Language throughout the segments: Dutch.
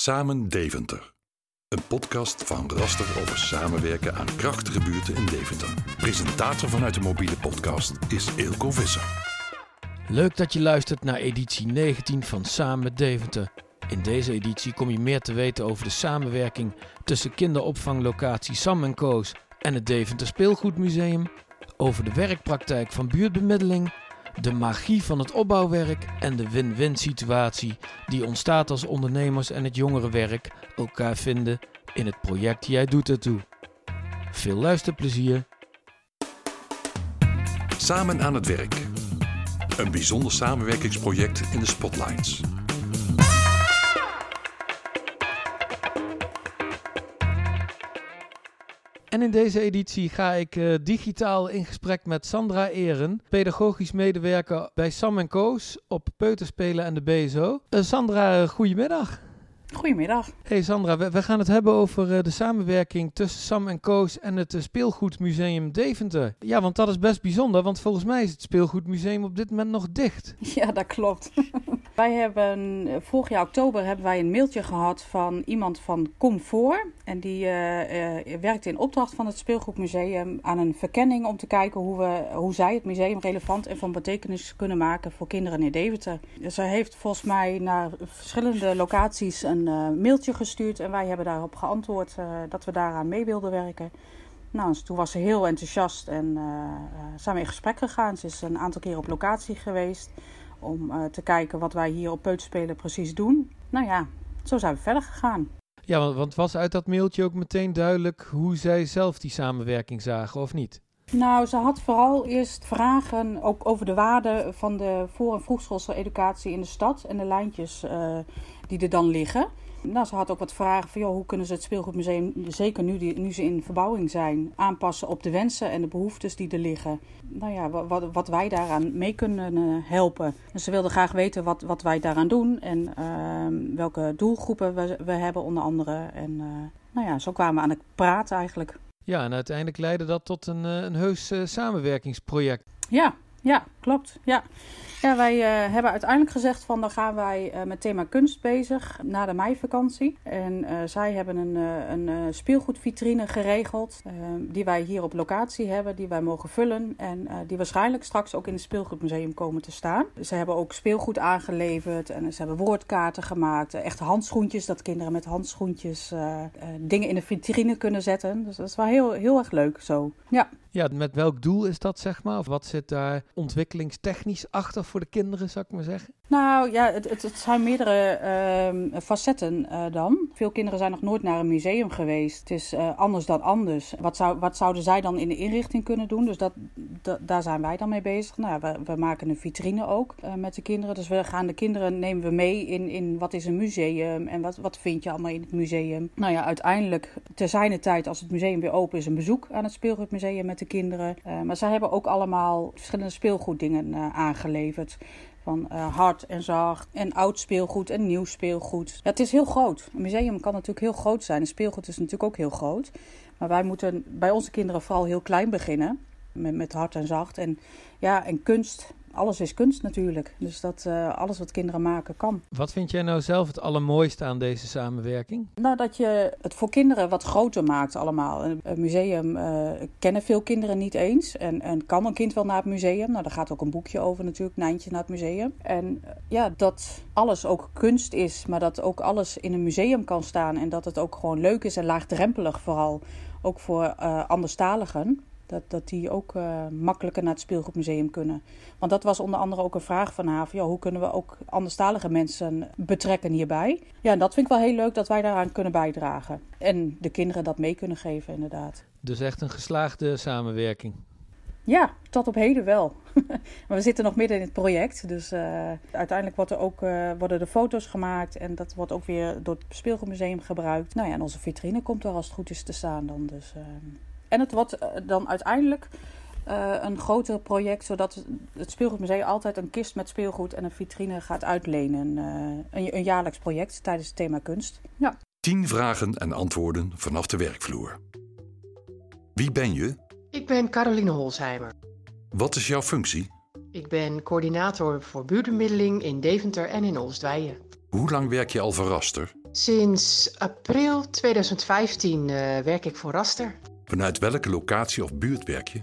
Samen Deventer. Een podcast van Raster over samenwerken aan krachtige buurten in Deventer. Presentator vanuit de mobiele podcast is Eelco Visser. Leuk dat je luistert naar editie 19 van Samen Deventer. In deze editie kom je meer te weten over de samenwerking tussen kinderopvanglocatie Sam Koos en het Deventer Speelgoedmuseum, over de werkpraktijk van buurtbemiddeling, de magie van het opbouwwerk en de win-win situatie die ontstaat als ondernemers en het jongerenwerk elkaar vinden in het project Jij doet ertoe. Veel luisterplezier. Samen aan het werk. Een bijzonder samenwerkingsproject in de Spotlights. En in deze editie ga ik uh, digitaal in gesprek met Sandra Eren, pedagogisch medewerker bij Sam Koos op Peuterspelen en de BSO. Uh, Sandra, goedemiddag. Goedemiddag. Hey Sandra, we, gaan het hebben over uh, de samenwerking tussen Sam en Koos en het uh, Speelgoedmuseum Deventer. Ja, want dat is best bijzonder, want volgens mij is het Speelgoedmuseum op dit moment nog dicht. Ja, dat klopt. wij hebben eh, vorig jaar oktober hebben wij een mailtje gehad van iemand van Comfort. En die uh, werkte in opdracht van het Speelgoedmuseum aan een verkenning om te kijken hoe, we, hoe zij het museum relevant en van betekenis kunnen maken voor kinderen in Deventer. Zij heeft volgens mij naar verschillende locaties een een mailtje gestuurd en wij hebben daarop geantwoord uh, dat we daaraan mee wilden werken. Nou, toen was ze heel enthousiast en uh, zijn we in gesprek gegaan. Ze is een aantal keer op locatie geweest om te kijken wat wij hier op Peuterspelen precies doen. Nou ja, zo zijn we verder gegaan. Ja, want, want was uit dat mailtje ook meteen duidelijk hoe zij zelf die samenwerking zagen, of niet? Nou, ze had vooral eerst vragen ook over de waarde van de voor- en vroegschoolse educatie in de stad en de lijntjes uh, die er dan liggen. Nou, ze had ook wat vragen van joh, hoe kunnen ze het speelgoedmuseum, zeker nu, die, nu ze in verbouwing zijn, aanpassen op de wensen en de behoeftes die er liggen. Nou ja, wat, wat wij daaraan mee kunnen uh, helpen. Dus ze wilde graag weten wat, wat wij daaraan doen en uh, welke doelgroepen we, we hebben onder andere. En uh, nou ja, zo kwamen we aan het praten eigenlijk. Ja, en uiteindelijk leidde dat tot een, een heus samenwerkingsproject. Ja, ja, klopt. Ja. Ja, wij uh, hebben uiteindelijk gezegd van dan gaan wij uh, met thema kunst bezig na de meivakantie. En uh, zij hebben een, een speelgoedvitrine geregeld die wij hier op locatie hebben, die wij mogen vullen en die waarschijnlijk straks ook in het speelgoedmuseum komen te staan. Ze hebben ook speelgoed aangeleverd en ze hebben woordkaarten gemaakt, echte handschoentjes, dat kinderen met handschoentjes dingen in de vitrine kunnen zetten. Dus dat is wel heel, heel erg leuk zo. Ja. Ja, met welk doel is dat, zeg maar? Of wat zit daar ontwikkelingstechnisch achter voor de kinderen, zou ik maar zeggen? Nou ja, het, het, zijn meerdere uh, facetten uh, dan. Veel kinderen zijn nog nooit naar een museum geweest. Het is uh, anders dan anders. Wat, zou, wat zouden zij dan in de inrichting kunnen doen? Dus dat, dat daar zijn wij dan mee bezig. Nou, we, we maken een vitrine ook uh, met de kinderen. Dus we gaan de kinderen nemen we mee in, in wat is een museum en wat, wat vind je allemaal in het museum. Nou ja, uiteindelijk te zijn tijd als het museum weer open is een bezoek aan het speelgoedmuseum met de kinderen. maar zij hebben ook allemaal verschillende speelgoeddingen aangeleverd. Van uh, hard en zacht en oud speelgoed en nieuw speelgoed. Het is heel groot. Een museum kan natuurlijk heel groot zijn. Een speelgoed is natuurlijk ook heel groot. Maar wij moeten bij onze kinderen vooral heel klein beginnen. Met, met hard en zacht. En, ja, en kunst alles is kunst natuurlijk. Dus dat uh, alles wat kinderen maken kan. Wat vind jij nou zelf het allermooiste aan deze samenwerking? Nou, dat je het voor kinderen wat groter maakt allemaal. Een museum uh, kennen veel kinderen niet eens. En, en kan een kind wel naar het museum? Nou, daar gaat ook een boekje over natuurlijk, Nijntje naar het museum. En uh, ja, dat alles ook kunst is, maar dat ook alles in een museum kan staan. En dat het ook gewoon leuk is en laagdrempelig vooral. Ook voor anderstaligen. Dat, dat die ook uh, makkelijker naar het speelgoedmuseum kunnen. Want dat was onder andere ook een vraag van haar. Ja, hoe kunnen we ook anderstalige mensen betrekken hierbij? Ja, en dat vind ik wel heel leuk dat wij daaraan kunnen bijdragen. En de kinderen dat mee kunnen geven, inderdaad. Dus echt een geslaagde samenwerking. Ja, tot op heden wel. maar we zitten nog midden in het project. Dus uh, uiteindelijk wordt er ook, uh, worden er foto's gemaakt. En dat wordt ook weer door het Speelgoedmuseum gebruikt. Nou ja, en onze vitrine komt er als het goed is te staan dan. Dus... Uh, en het wordt dan uiteindelijk uh, een groter project, zodat het Speelgoedmuseum altijd een kist met speelgoed en een vitrine gaat uitlenen. Uh, een, een, jaarlijks project tijdens het thema kunst. Ja. Tien vragen en antwoorden vanaf de werkvloer. Wie ben je? Ik ben Caroline Holsheimer. Wat is jouw functie? Ik ben coördinator voor buurtbemiddeling in Deventer en in Oostweijen. Hoe lang werk je al voor Raster? Sinds april 2015 uh, werk ik voor Raster. Vanuit welke locatie of buurt werk je?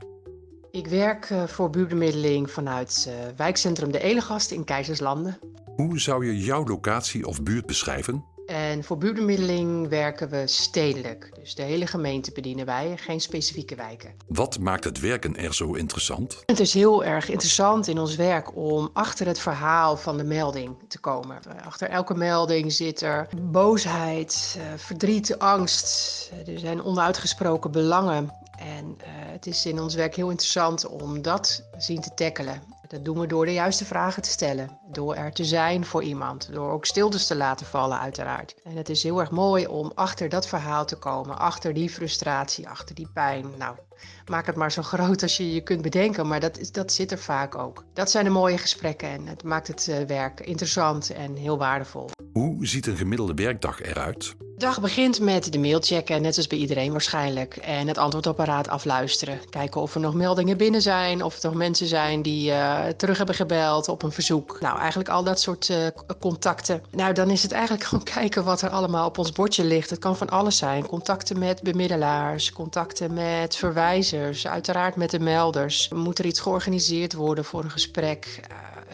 Ik werk uh, voor buurtbemiddeling vanuit uh, wijkcentrum De Elegast in Keizerslanden. Hoe zou je jouw locatie of buurt beschrijven? En voor buurtbemiddeling werken we stedelijk. Dus de hele gemeente bedienen wij, geen specifieke wijken. Wat maakt het werken er zo interessant? Het is heel erg interessant in ons werk om achter het verhaal van de melding te komen. Achter elke melding zit er boosheid, verdriet, angst. Er zijn onuitgesproken belangen. En uh, het is in ons werk heel interessant om dat zien te tackelen. Dat doen we door de juiste vragen te stellen, door er te zijn voor iemand, door ook stiltes te laten vallen uiteraard. En het is heel erg mooi om achter dat verhaal te komen, achter die frustratie, achter die pijn. Nou, maak het maar zo groot als je je kunt bedenken, maar dat, dat zit er vaak ook. Dat zijn de mooie gesprekken en het maakt het uh, werk interessant en heel waardevol. Hoe ziet een gemiddelde werkdag eruit? De dag begint met de mail checken, net als bij iedereen waarschijnlijk. En het antwoordapparaat afluisteren. Kijken of er nog meldingen binnen zijn, of er nog mensen zijn die uh, terug hebben gebeld op een verzoek. Nou, eigenlijk al dat soort uh, contacten. Nou, dan is het eigenlijk gewoon kijken wat er allemaal op ons bordje ligt. Het kan van alles zijn. Contacten met bemiddelaars, contacten met verwijzers, uiteraard met de melders. Moet er iets georganiseerd worden voor een gesprek?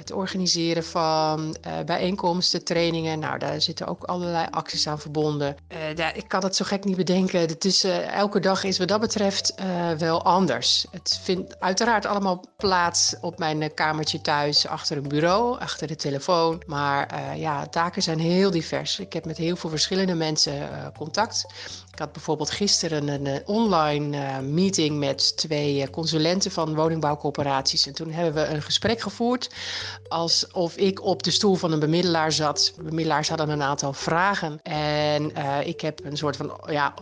Het organiseren van uh, bijeenkomsten, trainingen. Nou, daar zitten ook allerlei acties aan verbonden. Daar, ik kan het zo gek niet bedenken. Uh, elke dag is wat dat betreft wel anders. Het vindt uiteraard allemaal plaats op mijn kamertje thuis, achter een bureau, achter de telefoon. Maar ja, taken zijn heel divers. Ik heb met heel veel verschillende mensen contact. Ik had bijvoorbeeld gisteren een, online meeting met twee consulenten van woningbouwcoöperaties. En toen hebben we een gesprek gevoerd alsof ik op de stoel van een bemiddelaar zat. De bemiddelaars hadden een aantal vragen. En uh, ik heb een soort van ja,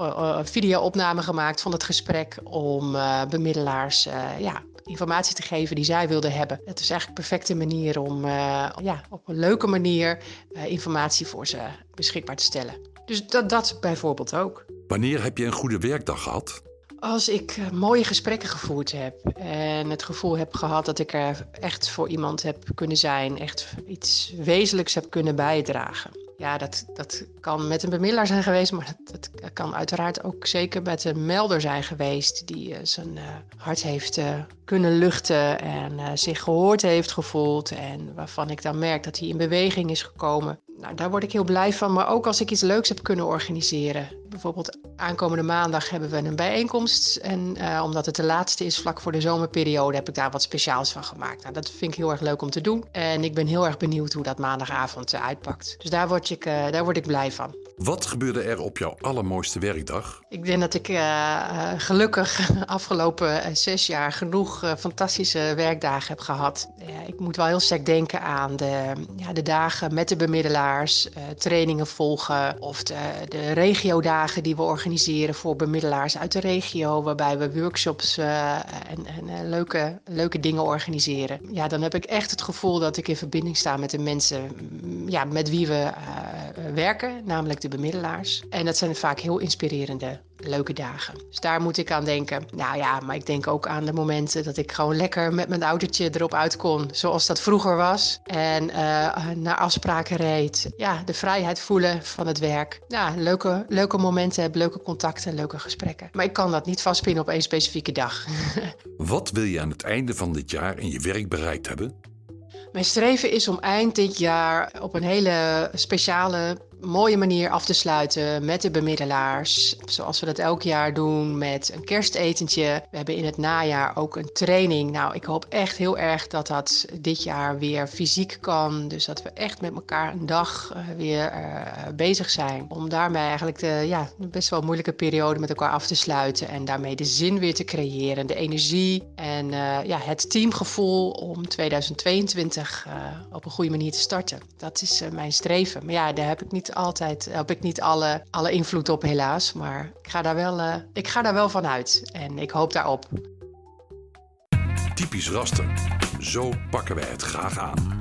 video-opname gemaakt van het gesprek om bemiddelaars ja, informatie te geven die zij wilden hebben. Het is eigenlijk een perfecte manier om ja, op een leuke manier informatie voor ze beschikbaar te stellen. Dus dat, dat bijvoorbeeld ook. Wanneer heb je een goede werkdag gehad? Als ik uh, mooie gesprekken gevoerd heb en het gevoel heb gehad dat ik er echt voor iemand heb kunnen zijn, echt iets wezenlijks heb kunnen bijdragen. Ja, dat, dat kan met een bemiddelaar zijn geweest, maar dat, dat kan uiteraard ook zeker met een melder zijn geweest die uh, zijn uh, hart heeft kunnen luchten en zich gehoord heeft gevoeld en waarvan ik dan merk dat hij in beweging is gekomen. Nou, daar word ik heel blij van, maar ook als ik iets leuks heb kunnen organiseren. Bijvoorbeeld aankomende maandag hebben we een bijeenkomst. En uh, omdat het de laatste is vlak voor de zomerperiode, heb ik daar wat speciaals van gemaakt. Nou, dat vind ik heel erg leuk om te doen. En ik ben heel erg benieuwd hoe dat maandagavond uh, uitpakt. Dus daar word, ik, uh, daar word ik blij van. Wat gebeurde er op jouw allermooiste werkdag? Ik denk dat ik gelukkig afgelopen zes jaar genoeg fantastische werkdagen heb gehad. Ik moet wel heel sterk denken aan de, ja, de dagen met de bemiddelaars, trainingen volgen of de, de regiodagen die we organiseren voor bemiddelaars uit de regio, waarbij we workshops en, en leuke, leuke dingen organiseren. Ja, dan heb ik echt het gevoel dat ik in verbinding sta met de mensen ja, met wie we werken, namelijk de bemiddelaars. En dat zijn vaak heel inspirerende, leuke dagen. Dus daar moet ik aan denken. Nou ja, maar ik denk ook aan de momenten dat ik gewoon lekker met mijn autootje erop uit kon. Zoals dat vroeger was. En naar afspraken reed. Ja, de vrijheid voelen van het werk. Ja, leuke, leuke momenten hebben, leuke contacten, leuke gesprekken. Maar ik kan dat niet vastpinnen op één specifieke dag. Wat wil je aan het einde van dit jaar in je werk bereikt hebben? Mijn streven is om eind dit jaar op een hele speciale mooie manier af te sluiten met de bemiddelaars. Zoals we dat elk jaar doen met een kerstetentje. We hebben in het najaar ook een training. Nou, ik hoop echt heel erg dat dat dit jaar weer fysiek kan. Dus dat we echt met elkaar een dag uh, weer uh, bezig zijn. Om daarmee eigenlijk de ja, best wel moeilijke periode met elkaar af te sluiten. En daarmee de zin weer te creëren. De energie en uh, ja, het teamgevoel om 2022 op een goede manier te starten. Dat is mijn streven. Maar ja, daar heb ik niet altijd, heb ik niet alle, alle invloed op helaas. Maar ik ga, daar wel, uh, ik ga daar wel van uit. En ik hoop daarop. Typisch raster. Zo pakken wij het graag aan.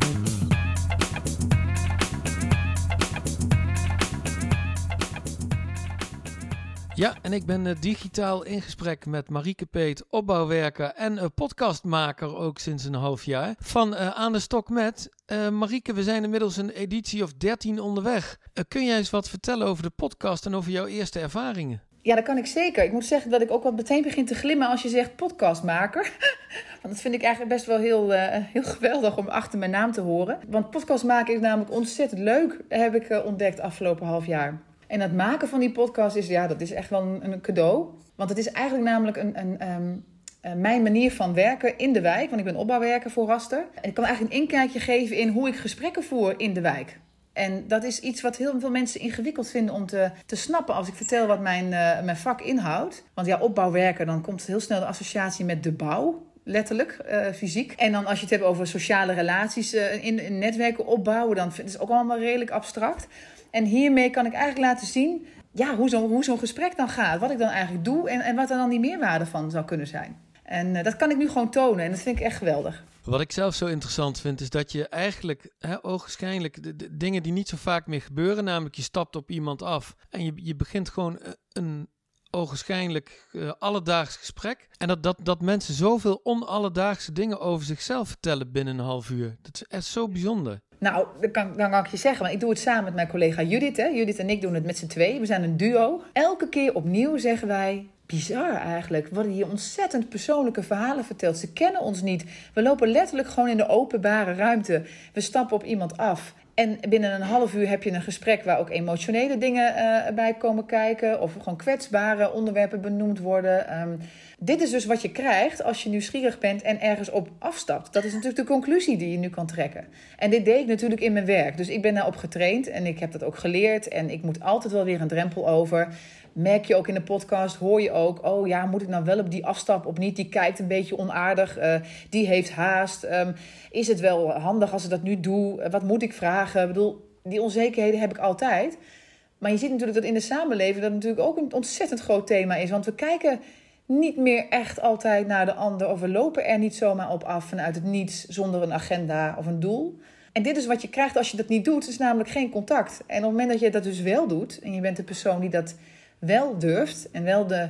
Ja, en ik ben uh, digitaal in gesprek met Marieke Peet, opbouwwerker en uh, podcastmaker ook sinds een half jaar. Van uh, Aan de Stok met. Marieke, we zijn inmiddels een editie of 13 onderweg. kun jij eens wat vertellen over de podcast en over jouw eerste ervaringen? Ja, dat kan ik zeker. Ik moet zeggen dat ik ook wel meteen begin te glimmen als je zegt podcastmaker. Want dat vind ik eigenlijk best wel heel, heel geweldig om achter mijn naam te horen. Want podcast maken is namelijk ontzettend leuk, heb ik ontdekt afgelopen half jaar. En het maken van die podcast is, ja, dat is echt wel een, cadeau. Want het is eigenlijk namelijk een, een um, uh, mijn manier van werken in de wijk. Want ik ben opbouwwerker voor Raster. En ik kan eigenlijk een inkijkje geven in hoe ik gesprekken voer in de wijk. En dat is iets wat heel veel mensen ingewikkeld vinden om te, te snappen als ik vertel wat mijn, uh, mijn vak inhoudt. Want ja, opbouwwerken, dan komt heel snel de associatie met de bouw. Letterlijk, uh, fysiek. En dan als je het hebt over sociale relaties in, netwerken opbouwen, dan ik het ook allemaal redelijk abstract. En hiermee kan ik eigenlijk laten zien ja, hoe zo'n hoe zo'n gesprek dan gaat. Wat ik dan eigenlijk doe en, en wat er dan die meerwaarde van zou kunnen zijn. En uh, dat kan ik nu gewoon tonen en dat vind ik echt geweldig. Wat ik zelf zo interessant vind, is dat je eigenlijk, hè, de, dingen die niet zo vaak meer gebeuren, namelijk je stapt op iemand af en je, je begint gewoon een ogenschijnlijk uh, alledaags gesprek. En dat, dat, dat mensen zoveel onalledaagse dingen over zichzelf vertellen binnen een half uur. Dat is echt zo bijzonder. Nou, dan kan, ik je zeggen, want ik doe het samen met mijn collega Judith. Hè. Judith en ik doen het met z'n tweeën. We zijn een duo. Elke keer opnieuw zeggen wij, bizar eigenlijk. Worden hier ontzettend persoonlijke verhalen verteld. Ze kennen ons niet. We lopen letterlijk gewoon in de openbare ruimte. We stappen op iemand af. En binnen een half uur heb je een gesprek waar ook emotionele dingen uh, bij komen kijken. Of gewoon kwetsbare onderwerpen benoemd worden. Um, dit is dus wat je krijgt als je nieuwsgierig bent en ergens op afstapt. Dat is natuurlijk de conclusie die je nu kan trekken. En dit deed ik natuurlijk in mijn werk. Dus ik ben daarop getraind en ik heb dat ook geleerd. En ik moet altijd wel weer een drempel over. Merk je ook in de podcast, hoor je ook... oh ja, moet ik nou wel op die afstap of niet? Die kijkt een beetje onaardig, uh, die heeft haast. Um, is het wel handig als ik dat nu doe? Uh, wat moet ik vragen? Ik bedoel, die onzekerheden heb ik altijd. Maar je ziet natuurlijk dat in de samenleving... dat natuurlijk ook een ontzettend groot thema is. Want we kijken niet meer echt altijd naar de ander... of we lopen er niet zomaar op af vanuit het niets... zonder een agenda of een doel... En dit is wat je krijgt als je dat niet doet, is namelijk geen contact. En op het moment dat je dat dus wel doet, en je bent de persoon die dat wel durft en wel de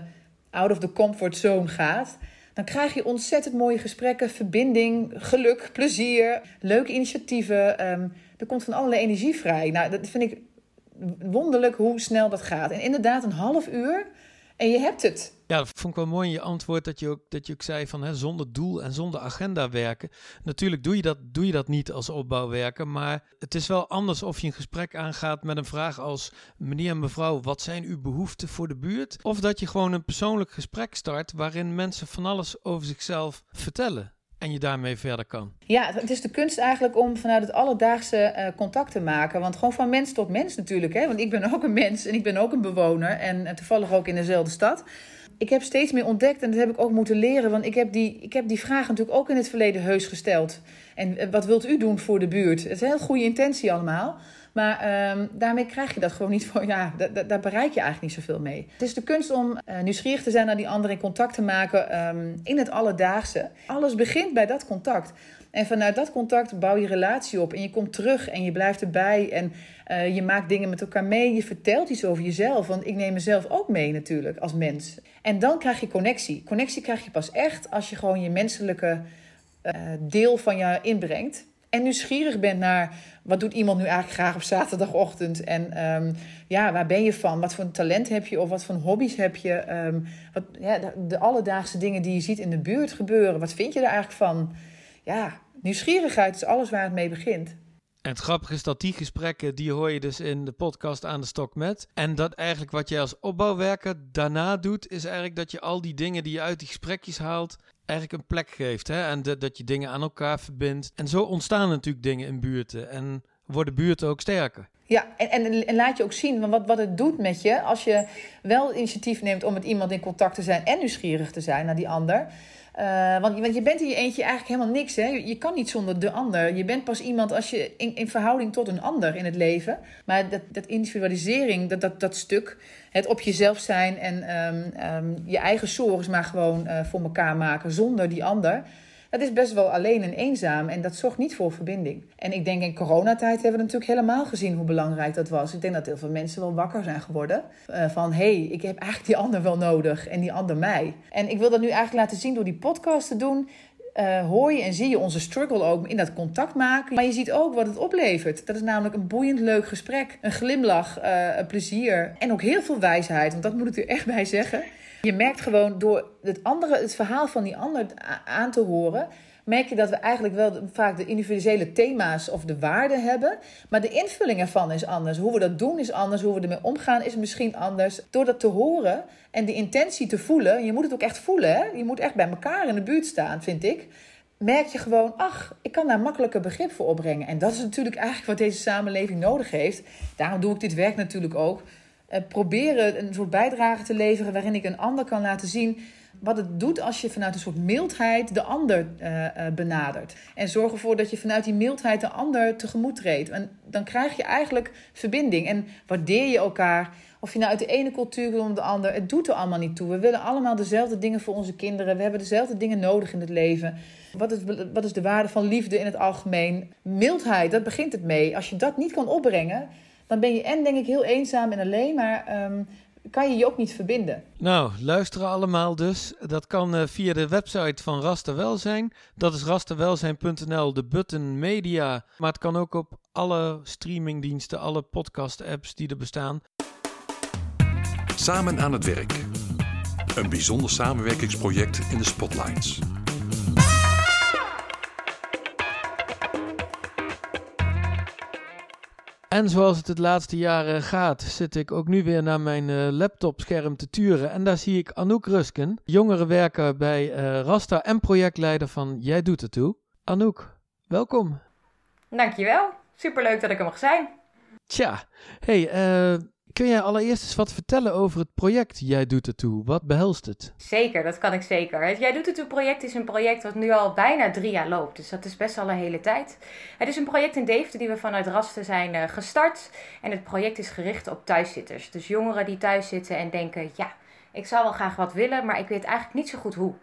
out of the comfort zone gaat, dan krijg je ontzettend mooie gesprekken, verbinding, geluk, plezier, leuke initiatieven. Um, er komt van allerlei energie vrij. Nou, dat vind ik wonderlijk hoe snel dat gaat. En inderdaad, een half uur en je hebt het. Ja, dat vond ik wel mooi in je antwoord dat je ook, dat je ook zei van hè, zonder doel en zonder agenda werken. Natuurlijk doe je, dat, doe je dat niet als opbouwwerker, maar het is wel anders of je een gesprek aangaat met een vraag als meneer en mevrouw, wat zijn uw behoeften voor de buurt? Of dat je gewoon een persoonlijk gesprek start waarin mensen van alles over zichzelf vertellen en je daarmee verder kan. Ja, het is de kunst eigenlijk om vanuit het alledaagse uh, contact te maken. Want gewoon van mens tot mens natuurlijk. Hè? Want ik ben ook een mens en ik ben ook een bewoner. En, en toevallig ook in dezelfde stad. Ik heb steeds meer ontdekt en dat heb ik ook moeten leren. Want ik heb die, ik heb die vraag natuurlijk ook in het verleden heus gesteld. En uh, wat wilt u doen voor de buurt? Het is een heel goede intentie allemaal. Maar um, daarmee krijg je dat gewoon niet voor. Ja, daar bereik je eigenlijk niet zoveel mee. Het is de kunst om uh, nieuwsgierig te zijn naar die ander, in contact te maken um, in het alledaagse. Alles begint bij dat contact. En vanuit dat contact bouw je relatie op. En je komt terug en je blijft erbij. En uh, je maakt dingen met elkaar mee. Je vertelt iets over jezelf. Want ik neem mezelf ook mee natuurlijk als mens. En dan krijg je connectie. Connectie krijg je pas echt als je gewoon je menselijke uh, deel van je inbrengt en nieuwsgierig bent naar wat doet iemand nu eigenlijk graag op zaterdagochtend en um, ja, waar ben je van? Wat voor talent heb je of wat voor hobby's heb je? Um, wat, ja, de, de, alledaagse dingen die je ziet in de buurt gebeuren, wat vind je er eigenlijk van? Ja, nieuwsgierigheid is alles waar het mee begint. En het grappige is dat die gesprekken, die hoor je dus in de podcast aan de stok met. En dat eigenlijk wat jij als opbouwwerker daarna doet, is eigenlijk dat je al die dingen die je uit die gesprekjes haalt, eigenlijk een plek geeft. Hè? En de, dat je dingen aan elkaar verbindt. En zo ontstaan natuurlijk dingen in buurten. En worden buurten ook sterker. Ja, en, en, en, laat je ook zien wat, wat het doet met je als je wel initiatief neemt om met iemand in contact te zijn en nieuwsgierig te zijn naar die ander. Uh, want, want je bent in je eentje eigenlijk helemaal niks. Hè? Je kan niet zonder de ander. Je bent pas iemand als je in, in verhouding tot een ander in het leven. Maar dat, dat individualisering, dat, dat, dat stuk, het op jezelf zijn en um, um, je eigen zorgen maar gewoon uh, voor elkaar maken zonder die ander. Dat is best wel alleen en eenzaam en dat zorgt niet voor verbinding. En ik denk in coronatijd hebben we natuurlijk helemaal gezien hoe belangrijk dat was. Ik denk dat heel veel mensen wel wakker zijn geworden uh, van hé, hey, ik heb eigenlijk die ander wel nodig en die ander mij. En ik wil dat nu eigenlijk laten zien door die podcast te doen. Uh, hoor je en zie je onze struggle ook in dat contact maken. Maar je ziet ook wat het oplevert. Dat is namelijk een boeiend leuk gesprek, een glimlach, uh, een plezier en ook heel veel wijsheid. Want dat moet ik er echt bij zeggen. Je merkt gewoon door het, andere, het verhaal van die ander aan te horen, merk je dat we eigenlijk wel vaak de individuele thema's of de waarden hebben. Maar de invulling ervan is anders. Hoe we dat doen is anders. Hoe we ermee omgaan is misschien anders. Door dat te horen en die intentie te voelen. Je moet het ook echt voelen. Hè? Je moet echt bij elkaar in de buurt staan, vind ik. Merk je gewoon, ach, ik kan daar makkelijker begrip voor opbrengen. En dat is natuurlijk eigenlijk wat deze samenleving nodig heeft. Daarom doe ik dit werk natuurlijk ook. Uh, proberen een soort bijdrage te leveren waarin ik een ander kan laten zien wat het doet als je vanuit een soort mildheid de ander uh, uh, benadert. En zorg ervoor dat je vanuit die mildheid de ander tegemoet treedt. En dan krijg je eigenlijk verbinding en waardeer je elkaar. Of je nou uit de ene cultuur komt de ander, het doet er allemaal niet toe. We willen allemaal dezelfde dingen voor onze kinderen. We hebben dezelfde dingen nodig in het leven. Wat is, wat is de waarde van liefde in het algemeen? Mildheid, dat begint het mee. Als je dat niet kan opbrengen, dan ben je en denk ik heel eenzaam en alleen. Maar um, kan je je ook niet verbinden. Nou, luisteren allemaal dus. Dat kan uh, via de website van Rasterwelzijn. Dat is rasterwelzijn.nl, de button media. Maar het kan ook op alle streamingdiensten, alle podcast-apps die er bestaan. Samen aan het werk. Een bijzonder samenwerkingsproject in de Spotlights. En zoals het het laatste jaren gaat, zit ik ook nu weer naar mijn uh, laptopscherm te turen. En daar zie ik Anouk Rusken, jongerenwerker bij uh, Rasta en projectleider van Jij Doet Het Toe. Anouk, welkom. Dankjewel. Superleuk dat ik er mag zijn. Tja, hey, uh, Kun jij allereerst eens wat vertellen over het project Jij Doet Het Toe? Wat behelst het? Zeker, dat kan ik zeker. Het Jij Doet Het Toe project is een project dat nu al bijna drie jaar loopt. Dus dat is best al een hele tijd. Het is een project in Deventer die we vanuit Rasten zijn uh, gestart. En het project is gericht op thuiszitters. Dus jongeren die thuis zitten en denken... ja, ik zou wel graag wat willen, maar ik weet eigenlijk niet zo goed hoe.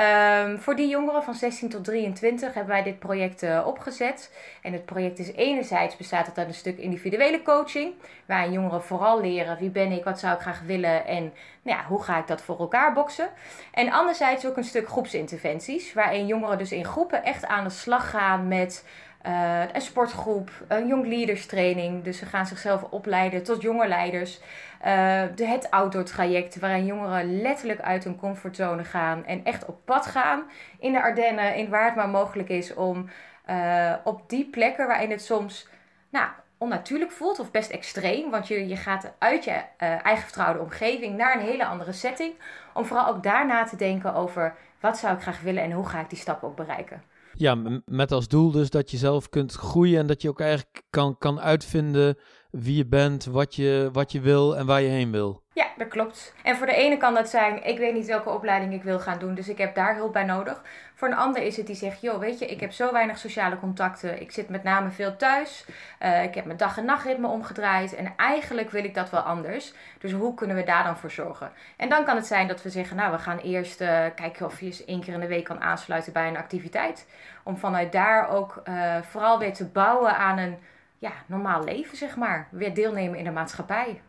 Um, voor die jongeren van 16 tot 23 hebben wij dit project uh, opgezet. En het project is enerzijds bestaat het uit een stuk individuele coaching. Waarin jongeren vooral leren wie ben ik, wat zou ik graag willen en nou ja, hoe ga ik dat voor elkaar boksen. En anderzijds ook een stuk groepsinterventies. Waarin jongeren dus in groepen echt aan de slag gaan met uh, een sportgroep, een Young Leaders training. Dus ze gaan zichzelf opleiden tot jonge leiders. Uh, de, het outdoor traject, waarin jongeren letterlijk uit hun comfortzone gaan en echt op pad gaan in de Ardennen, in waar het maar mogelijk is om uh, op die plekken waarin het soms nou, onnatuurlijk voelt of best extreem, want je, je gaat uit je eigen vertrouwde omgeving naar een hele andere setting, om vooral ook daarna te denken over wat zou ik graag willen en hoe ga ik die stap ook bereiken. Ja, met als doel dus dat je zelf kunt groeien en dat je ook eigenlijk kan, kan uitvinden wie je bent, wat je, wat je wil en waar je heen wil. Ja, dat klopt. En voor de ene kan dat zijn, ik weet niet welke opleiding ik wil gaan doen, dus ik heb daar hulp bij nodig. Voor een ander is het die zegt, joh, weet je, ik heb zo weinig sociale contacten. Ik zit met name veel thuis. Uh, ik heb mijn dag- en nachtritme omgedraaid. En eigenlijk wil ik dat wel anders. Dus hoe kunnen we daar dan voor zorgen? En dan kan het zijn dat we zeggen, nou, we gaan eerst uh, kijken of je eens één keer in de week kan aansluiten bij een activiteit. Om vanuit daar ook uh, vooral weer te bouwen aan een ja, normaal leven, zeg maar. Weer deelnemen in de maatschappij.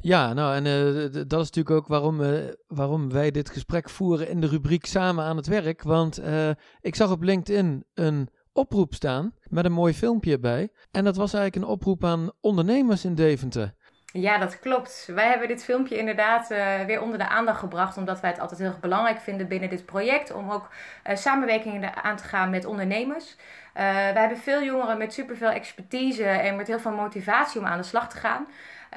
Ja, nou, en uh, dat is natuurlijk ook waarom, uh, waarom wij dit gesprek voeren in de rubriek Samen aan het werk. Want uh, ik zag op LinkedIn een oproep staan met een mooi filmpje erbij. En dat was eigenlijk een oproep aan ondernemers in Deventer. Ja, dat klopt. Wij hebben dit filmpje inderdaad uh, weer onder de aandacht gebracht, omdat wij het altijd heel erg belangrijk vinden binnen dit project om ook uh, samenwerkingen aan te gaan met ondernemers. Uh, wij hebben veel jongeren met superveel expertise en met heel veel motivatie om aan de slag te gaan.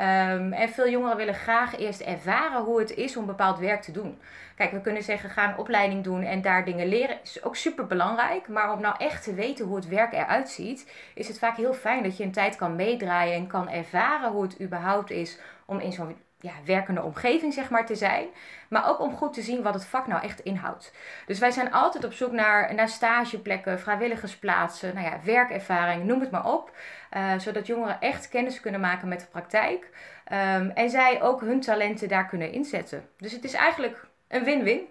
Um, en veel jongeren willen graag eerst ervaren hoe het is om bepaald werk te doen. Kijk, we kunnen zeggen, ga een opleiding doen en daar dingen leren. Is ook super belangrijk. Maar om nou echt te weten hoe het werk eruit ziet, is het vaak heel fijn dat je een tijd kan meedraaien en kan ervaren hoe het überhaupt is om in zo'n ja, werkende omgeving zeg maar, te zijn. Maar ook om goed te zien wat het vak nou echt inhoudt. Dus wij zijn altijd op zoek naar, naar stageplekken, vrijwilligersplaatsen, nou ja, werkervaring, noem het maar op. Uh, zodat jongeren echt kennis kunnen maken met de praktijk. Um, en zij ook hun talenten daar kunnen inzetten. Dus het is eigenlijk een win-win.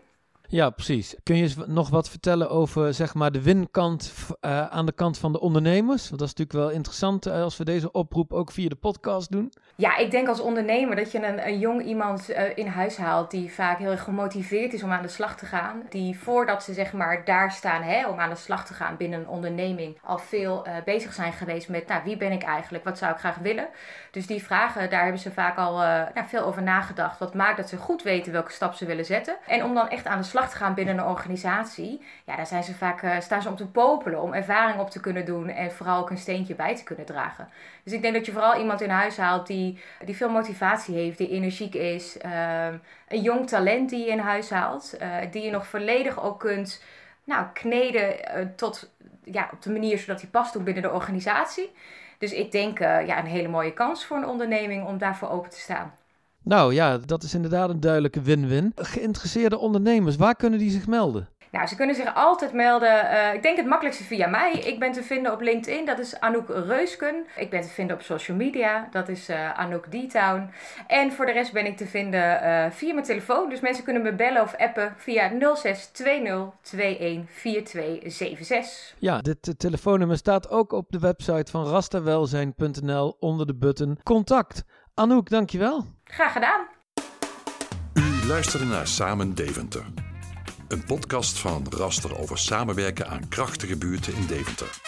Ja, precies. Kun je nog wat vertellen over zeg maar, de winkant uh, aan de kant van de ondernemers? Want dat is natuurlijk wel interessant uh, als we deze oproep ook via de podcast doen. Ja, ik denk als ondernemer dat je een, een jong iemand uh, in huis haalt die vaak heel erg gemotiveerd is om aan de slag te gaan. Die voordat ze zeg maar daar staan hè, om aan de slag te gaan binnen een onderneming al veel bezig zijn geweest met nou, wie ben ik eigenlijk, wat zou ik graag willen. Dus die vragen, daar hebben ze vaak al nou, veel over nagedacht. Wat maakt dat ze goed weten welke stap ze willen zetten. En om dan echt aan de slag gaan binnen een organisatie, ja, daar zijn ze vaak, uh, staan ze om te popelen, om ervaring op te kunnen doen en vooral ook een steentje bij te kunnen dragen. Dus ik denk dat je vooral iemand in huis haalt die, die veel motivatie heeft, die energiek is, uh, een jong talent die je in huis haalt, uh, die je nog volledig ook kunt nou, kneden tot, ja, op de manier zodat hij past ook binnen de organisatie. Dus ik denk ja, een hele mooie kans voor een onderneming om daarvoor open te staan. Nou ja, dat is inderdaad een duidelijke win-win. Geïnteresseerde ondernemers, waar kunnen die zich melden? Nou, ze kunnen zich altijd melden. Uh, ik denk het makkelijkste via mij. Ik ben te vinden op LinkedIn, dat is Anouk Reusken. Ik ben te vinden op social media, dat is uh, Anouk D-Town. En voor de rest ben ik te vinden uh, via mijn telefoon. Dus mensen kunnen me bellen of appen via 0620 Ja, dit telefoonnummer staat ook op de website van rastawelzijn.nl onder de button contact. Anouk, dankjewel. Graag gedaan. U luisterde naar Samen Deventer. Een podcast van Raster over samenwerken aan krachtige buurten in Deventer.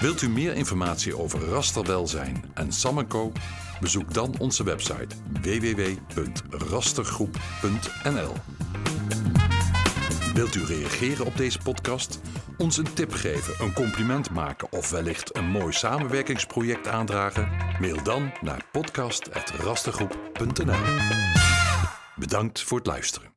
Wilt u meer informatie over rasterwelzijn en Samenco? Bezoek dan onze website www.rastergroep.nl. Wilt u reageren op deze podcast? Ons een tip geven, een compliment maken of wellicht een mooi samenwerkingsproject aandragen? Mail dan naar podcast.rastergroep.nl. Bedankt voor het luisteren.